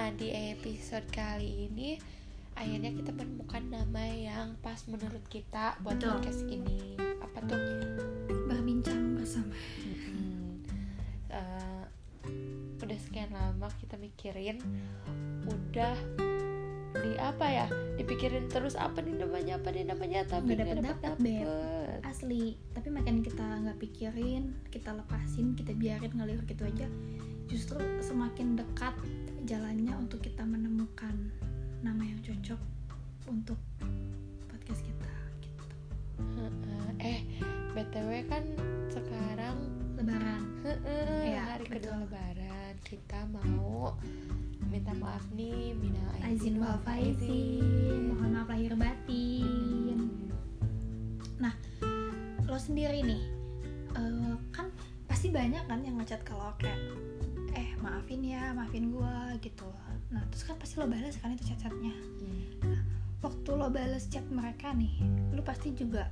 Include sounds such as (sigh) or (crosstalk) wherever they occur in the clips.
Nah, di episode kali ini akhirnya kita menemukan nama yang pas menurut kita buat Betul. podcast ini. Apa tuh? berbincang bersama Hmm, eh, udah sekian lama kita mikirin, udah di apa ya? Dipikirin terus apa nih namanya, apa nih namanya, tapi Nggak dapet-dapet, dapet-dapet. Beb. asli tapi makin kita nggak pikirin kita lepasin kita biarin ngalir gitu aja justru semakin dekat jalannya untuk kita menemukan nama yang cocok untuk podcast kita gitu. Eh, btw kan sekarang lebaran. Iya, hari kedua lebaran. Kita mau minta maaf nih minal izin wal faizin mohon maaf lahir batin. Hmm. lo sendiri nih eh, kan pasti banyak kan yang ngechat kalau kayak maafin ya maafin gua gitu. Nah terus kan pasti lo balas kan itu chat-chatnya. Hmm. waktu lo balas chat mereka nih lo pasti juga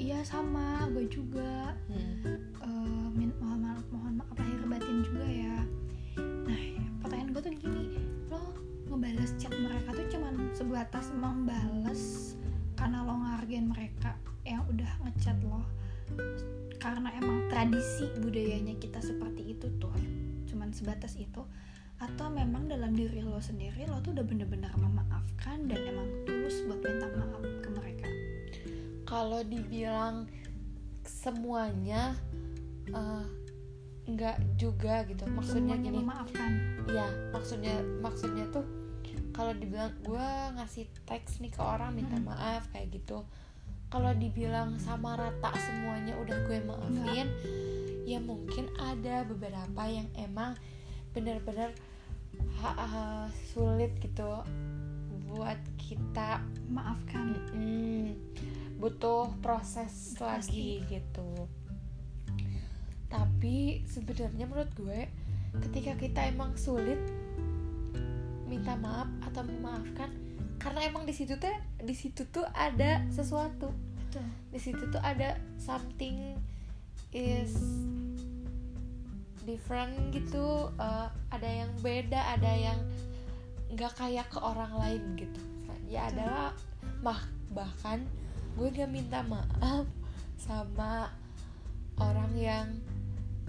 iya sama gue juga. Hmm. min mohon maaf mohon maaf lahir batin juga ya. Nah pertanyaan gue tuh gini lo ngebales chat mereka tuh cuman sebatas membales karena lo ngargain mereka yang udah ngechat lo. Karena emang tradisi budayanya kita seperti itu tuh cuman sebatas itu atau memang dalam diri lo sendiri lo tuh udah bener-bener memaafkan dan emang tulus buat minta maaf ke mereka? Kalau dibilang semuanya nggak juga gitu. Maksudnya semuanya gini. memaafkan? Ya maksudnya maksudnya tuh kalau dibilang gue ngasih teks nih ke orang minta Mm-mm. maaf kayak gitu. Kalau dibilang sama rata semuanya udah gue maafin ya mungkin ada beberapa yang emang bener-bener ha- sulit gitu buat kita maafkan. Mm, butuh proses Pasti. lagi gitu. Tapi sebenarnya menurut gue ketika kita emang sulit minta maaf atau memaafkan karena emang di situ tuh di situ tuh ada sesuatu. Di situ tuh ada something is different gitu eh, ada yang beda ada yang nggak kayak ke orang lain gitu. Ya adalah mah bahkan gue gak minta maaf sama orang yang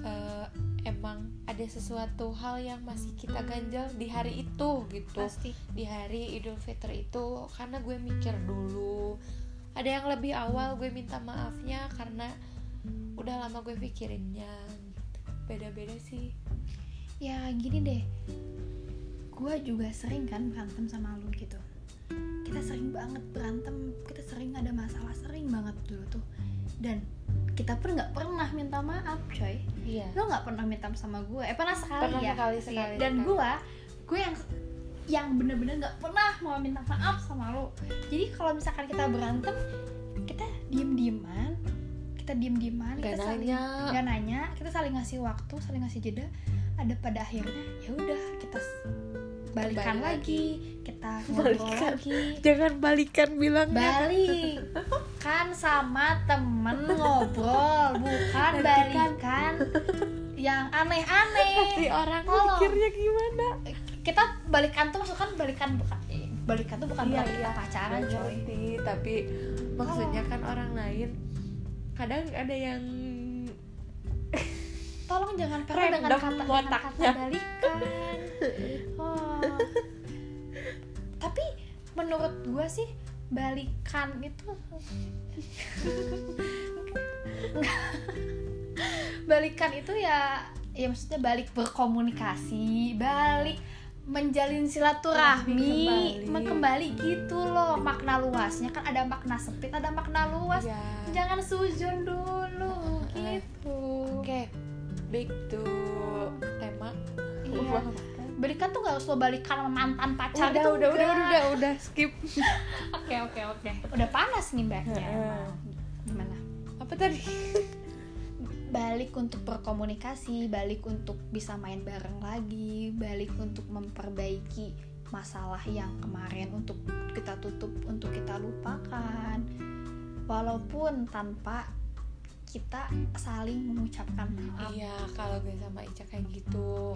eh, emang ada sesuatu hal yang masih kita ganjal di hari itu gitu. Pasti. Di hari Idul Fitri itu karena gue mikir dulu. Ada yang lebih awal gue minta maafnya karena udah lama gue pikirinnya gitu. beda-beda sih. Ya gini deh. Gue juga sering kan berantem sama lu gitu. Kita sering banget berantem kita sering ada masalah sering banget dulu tuh. Dan kita pun nggak pernah minta maaf coy. Iya. Lo nggak pernah minta sama gue eh pernah sekali Pernah ya. sekali, sekali, dan gue gue yang yang bener-bener nggak pernah mau minta maaf sama lo jadi kalau misalkan kita berantem kita diem-dieman kita diem-dieman Gak kita saling nanya. nggak nanya kita saling ngasih waktu saling ngasih jeda ada pada akhirnya ya udah kita balikan Kembali lagi kita (laughs) ngobrol Balikan. lagi. Jangan balikan bilangnya. Balik. Kan sama temen ngobrol bukan kan- balikan yang aneh-aneh. Orang Tolong. mikirnya gimana? Kita balikan tuh maksudnya kan balikan bukan eh, balikan tuh bukan Iya, berarti kita iya. pacaran coy. tapi maksudnya kan orang lain kadang ada yang tolong jangan pernah dengan kata dengan kata balikan oh. tapi menurut gue sih balikan itu (laughs) balikan itu ya ya maksudnya balik berkomunikasi balik menjalin silaturahmi Kembali. mengembali gitu loh. Makna luasnya kan ada makna sempit ada makna luas. Ya jangan sujun dulu gitu. Oke back to tema. Iya. balikan tuh gak harus lo balikan sama mantan pacar udah, gitu udah, udah, udah, udah, udah, skip. (laughs) oke oke oke. Udah panas nih mbaknya gimana? Apa tadi? Balik untuk berkomunikasi balik untuk bisa main bareng lagi balik untuk memperbaiki masalah yang kemarin untuk kita tutup untuk kita lupakan. Walaupun tanpa kita saling mengucapkan maaf. Iya, kalau gue sama Ica kayak gitu. (laughs)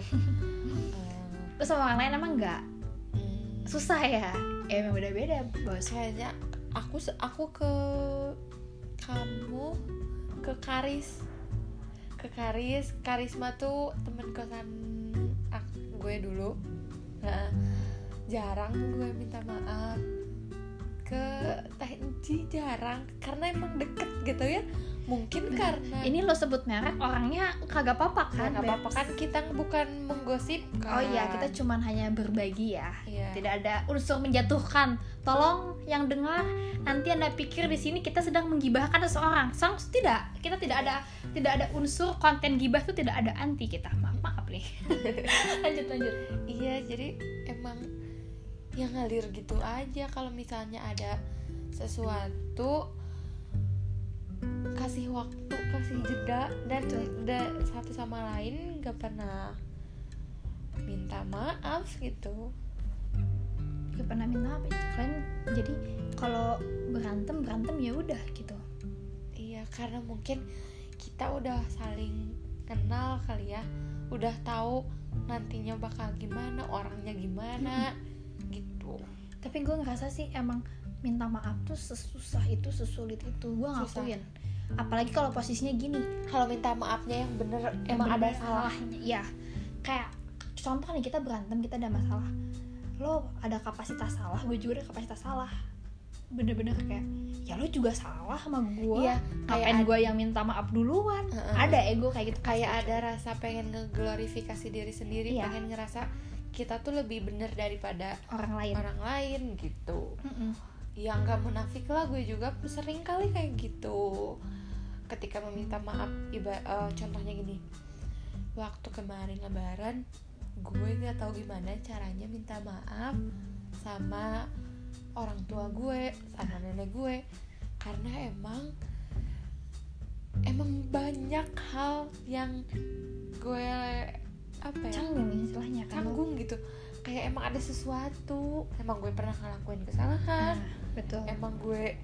Eh, terus sama orang lain emang enggak susah ya? Ya emang beda-beda bos. Kayaknya aku aku ke kamu ke Karis ke Karis Karisma tuh temen kosan gue dulu. Nah, jarang gue minta maaf. Ke Teh Enci jarang karena emang deket gitu ya mungkin Bener. karena ini lo sebut merek orangnya kagak apa-apa kan? nggak apa-apa kan kita bukan menggosipkan oh iya kita cuman hanya berbagi ya. Iya. tidak ada unsur menjatuhkan. Tolong yang dengar nanti anda pikir di sini kita sedang menggibahkan seseorang. Sang tidak. Kita tidak ada tidak ada unsur konten gibah itu tidak ada anti kita. Maaf maaf nih. (laughs) Lanjut lanjut. Iya, jadi emang yang ngalir gitu aja kalau misalnya ada sesuatu kasih waktu, kasih jeda dan da- satu sama lain gak pernah minta maaf gitu. gak pernah minta apa kalian jadi kalau berantem berantem ya udah gitu. Iya, karena mungkin kita udah saling kenal kali ya, udah tahu nantinya bakal gimana, orangnya gimana gitu. tapi gue ngerasa sih emang minta maaf tuh sesusah itu sesulit itu. Gue ngakuin apalagi kalau posisinya gini. Kalau minta maafnya yang bener emang ada bener-bener salah. salahnya ya kayak contoh nih kita berantem kita ada masalah. Lo ada kapasitas salah gue juga ada kapasitas salah. Bener-bener kayak ya lo juga salah sama gue Iya, ngapain gue yang minta maaf duluan? Heeh. ada ego kayak gitu kayak ada rasa pengen ngeglorifikasi diri sendiri Iya. pengen ngerasa kita tuh lebih bener daripada orang lain. orang lain gitu. Mm-mm. Yang gak munafik lah gue juga sering kali kayak gitu. Ketika meminta maaf iba eh, contohnya gini. Waktu kemarin lebaran gue nggak tahu gimana caranya minta maaf sama orang tua gue sama nenek gue. Karena emang emang banyak hal yang gue apa ya canggung istilahnya kan canggung gitu. Kayak emang ada sesuatu emang gue pernah ngelakuin kesalahan Nah, betul. Emang gue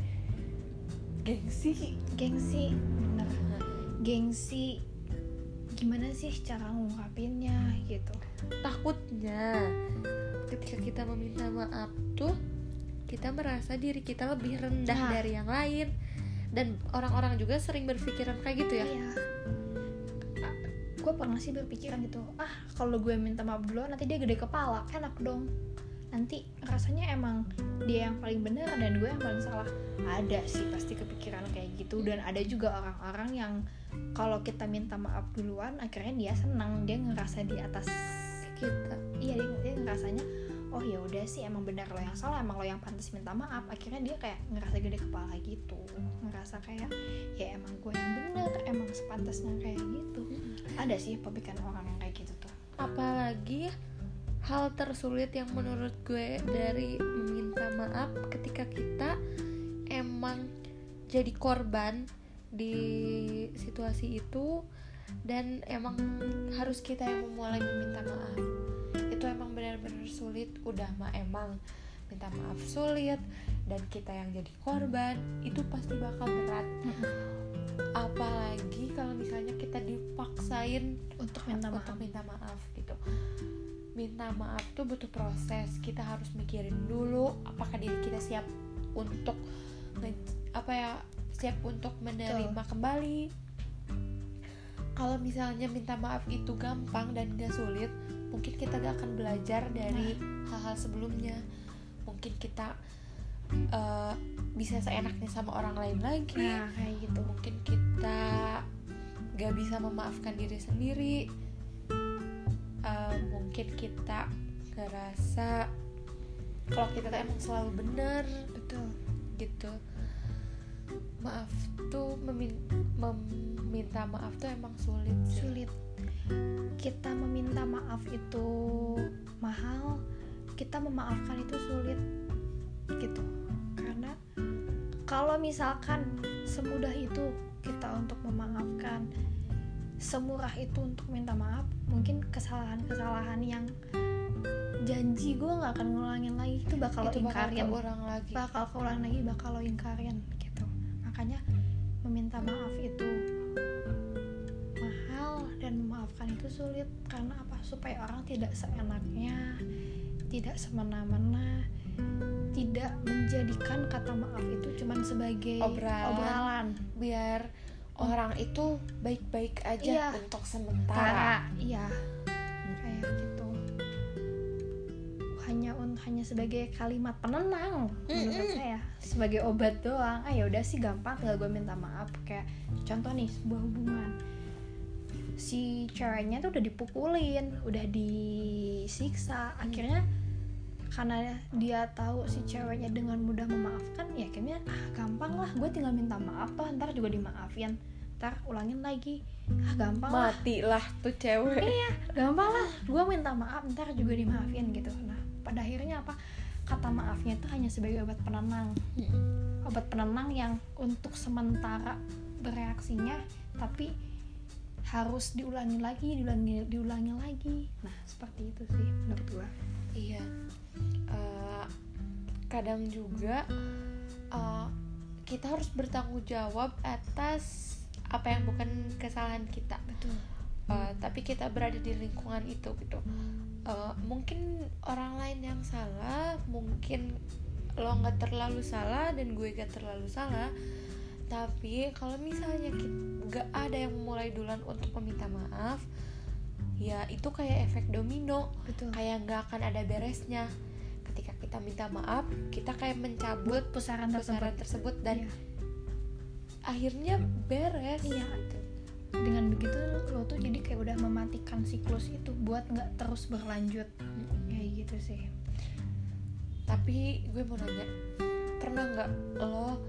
gengsi. Gengsi bener. Gengsi gimana sih cara ngungkapinnya gitu. Takutnya ketika kita meminta maaf tuh kita merasa diri kita lebih rendah Nah. dari yang lain. Dan orang-orang juga sering berpikiran kayak gitu ya. Iya. Gue pernah sih berpikiran gitu, ah kalau gue minta maaf duluan nanti dia gede kepala, enak dong. Nanti rasanya emang dia yang paling benar dan gue yang paling salah. Ada sih pasti kepikiran kayak gitu. Dan ada juga orang-orang yang kalau kita minta maaf duluan akhirnya dia senang, dia ngerasa di atas kita. Iya dia, dia ngerasanya oh ya udah sih emang benar lo yang salah emang lo yang pantas minta maaf. Akhirnya dia kayak ngerasa gede kepala gitu. Ngerasa kayak ya emang gue yang benar emang sepantasnya kayak gitu. Ada sih pemikiran orang yang kayak gitu tuh. Apalagi hal tersulit yang menurut gue dari meminta maaf ketika kita emang jadi korban di situasi itu dan emang harus kita yang memulai meminta maaf. Itu emang benar-benar sulit. Udah mah emang minta maaf sulit dan kita yang jadi korban itu pasti bakal berat. Apalagi kalau misalnya kita dipaksain untuk minta untuk maaf. minta maaf gitu minta maaf tuh butuh proses. Kita harus mikirin dulu apakah diri kita siap untuk apa ya siap untuk menerima kembali. Kalau misalnya minta maaf itu gampang dan gak sulit mungkin kita gak akan belajar dari hal-hal sebelumnya. Mungkin kita eh, bisa seenaknya sama orang lain lagi. Nah kayak gitu. Mungkin kita gak bisa memaafkan diri sendiri Eh, mungkin kita ngerasa kalau kita tuh emang selalu benar betul. Gitu. Maaf tuh memin- meminta maaf tuh emang sulit sih. sulit. Kita meminta maaf itu mahal kita memaafkan itu sulit. Gitu. Karena kalau misalkan semudah itu kita untuk semurah itu untuk minta maaf mungkin kesalahan-kesalahan yang janji gue nggak akan ngulangin lagi itu bakal lo itu bakal ingkarin keulang lagi. bakal keulang lagi bakal lo ingkarin gitu. Makanya meminta maaf itu mahal dan memaafkan itu sulit. Karena apa? Supaya orang tidak seenaknya tidak semena-mena tidak menjadikan kata maaf itu cuman sebagai Obrolan. obrolan. Biar orang itu baik-baik aja Iya. untuk sementara. Tara, iya kayak gitu. Hanya hanya sebagai kalimat penenang menurut Mm-mm. saya. Sebagai obat doang. Ah ya udah sih gampang tinggal gue minta maaf. Kayak contoh nih sebuah hubungan. Si ceweknya tuh udah dipukulin udah disiksa. Akhirnya karena dia tahu si ceweknya dengan mudah memaafkan ya akhirnya ah gampang lah gue tinggal minta maaf toh ntar juga dimaafin. Ntar ulangin lagi. Ah gampang lah. Matilah tuh cewek. Iya gampang lah. Gue minta maaf ntar juga dimaafin gitu. Nah pada akhirnya apa? Kata maafnya itu hanya sebagai obat penenang. Obat penenang yang untuk sementara bereaksinya tapi harus diulangi lagi diulangi diulangi lagi. Nah seperti itu sih menurut gue Iya. Eh, kadang juga eh, kita harus bertanggung jawab atas apa yang bukan kesalahan kita. betul Eh, tapi kita berada di lingkungan itu gitu. Eh, mungkin orang lain yang salah, mungkin lo nggak terlalu salah dan gue gak terlalu salah. Tapi kalau misalnya nggak ada yang memulai duluan untuk meminta maaf, ya itu kayak efek domino. Betul. Kayak nggak akan ada beresnya. Ketika kita minta maaf kita kayak mencabut pusaran pusaran tersebut. tersebut dan Iya. akhirnya beres. Iya. gitu. dengan begitu lo tuh jadi kayak udah mematikan siklus itu buat nggak terus berlanjut. Kayak gitu sih. Tapi gue mau nanya pernah nggak lo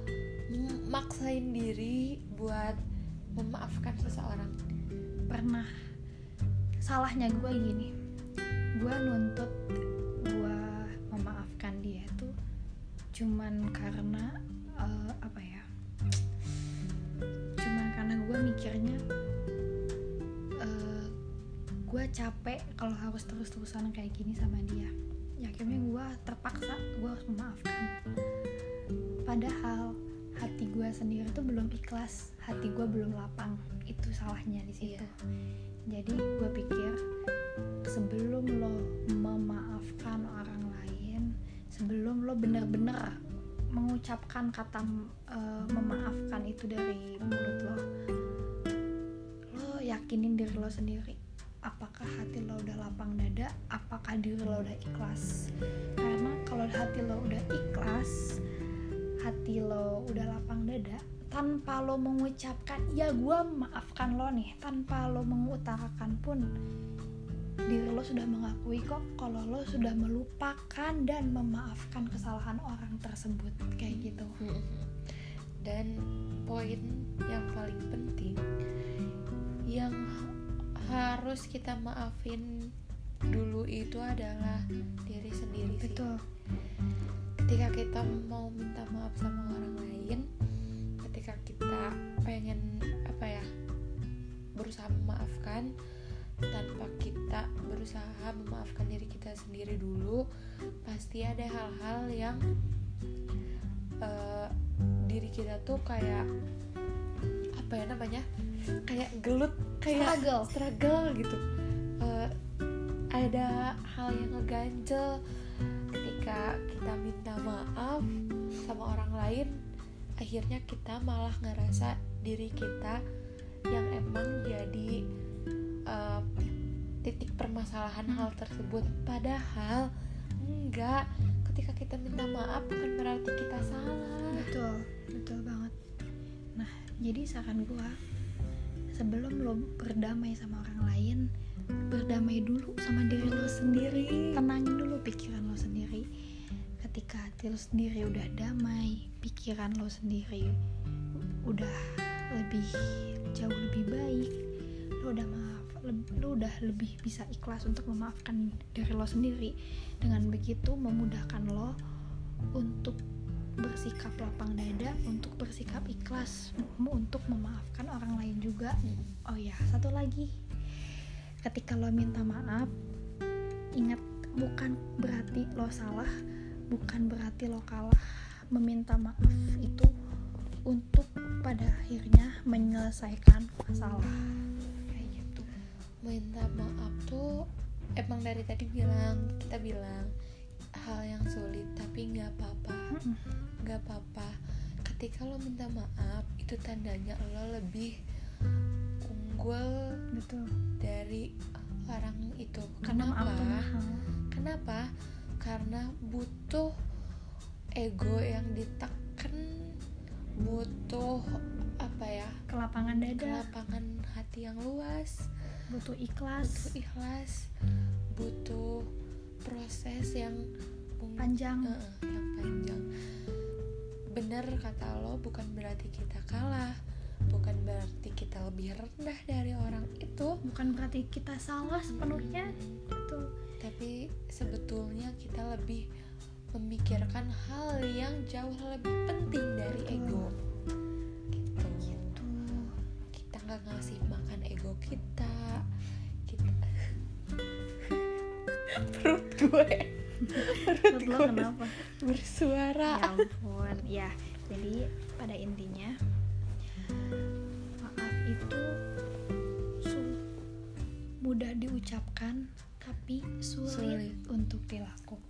maksain diri buat memaafkan seseorang? Pernah salahnya gue gini. Gue nuntut gue memaafkan dia tuh cuman karena eh, apa ya? Cuman karena gue mikirnya eh, gue capek kalau harus terus-terusan kayak gini sama dia. Ya akhirnya gue terpaksa gue harus memaafkan. Padahal hati gue sendiri tuh belum ikhlas hati gue belum lapang. Itu salahnya di situ. Iya. Jadi gue pikir sebelum lo memaafkan orang lain sebelum lo bener-bener mengucapkan kata eh, memaafkan itu dari mulut lo lo yakinin diri lo sendiri. Apakah hati lo udah lapang dada? Apakah diri lo udah ikhlas? Karena kalau hati lo udah ikhlas hati lo udah lapang dada tanpa lo mengucapkan ya gue maafkan lo nih tanpa lo mengutarakan pun diri lo sudah mengakui kok kalau lo sudah melupakan dan memaafkan kesalahan orang tersebut. Kayak gitu. Dan poin yang paling penting yang harus kita maafin dulu itu adalah diri sendiri sih. betul. Ketika kita mau minta maaf sama orang lain pengen apa ya berusaha memaafkan tanpa kita berusaha memaafkan diri kita sendiri dulu pasti ada hal-hal yang eh, diri kita tuh kayak apa ya namanya kayak gelut kayak struggle. struggle gitu. Eh, ada hal yang ngeganjel ketika kita minta maaf sama orang lain akhirnya kita malah ngerasa diri kita yang emang jadi eh, titik permasalahan Hmm. hal tersebut. Padahal enggak. Ketika kita minta maaf bukan berarti kita salah. Betul betul banget. Nah jadi saran gua sebelum lo berdamai sama orang lain berdamai dulu sama diri lo sendiri. Tenangin dulu pikiran lo sendiri. Ketika hati lo sendiri udah damai pikiran lo sendiri udah lebih jauh lebih baik. Lo udah maaf lo udah lebih bisa ikhlas untuk memaafkan diri lo sendiri. Dengan begitu memudahkan lo untuk bersikap lapang dada untuk bersikap ikhlas untuk memaafkan orang lain juga. Oh ya satu lagi. Ketika lo minta maaf ingat bukan berarti lo salah bukan berarti lo kalah. Meminta maaf itu untuk pada akhirnya menyelesaikan masalah. Kayak gitu. Minta maaf tuh emang dari tadi bilang kita bilang tapi nggak apa-apa. Nggak apa-apa. Ketika lo minta maaf itu tandanya lo lebih unggul betul. dari orang itu. Kenapa? kenapa? Karena butuh ego yang ditekan butuh apa ya kelapangan dada. kelapangan hati yang luas. Butuh ikhlas. Butuh ikhlas. Butuh proses yang panjang. Heeh, yang panjang. Bener kata lo bukan berarti kita kalah. Bukan berarti kita lebih rendah dari orang itu. Bukan berarti kita salah sepenuhnya. Betul. Tapi sebetulnya kita lebih memikirkan hal yang jauh lebih penting dari ego. Gitu. Gitu kita nggak ngasih makan ego kita. Kita (laughs) perut gue. Menurut lo kenapa? bersuara. Ya ampun. Ya jadi pada intinya maaf itu mudah diucapkan tapi sulit, Sulit. untuk dilakukan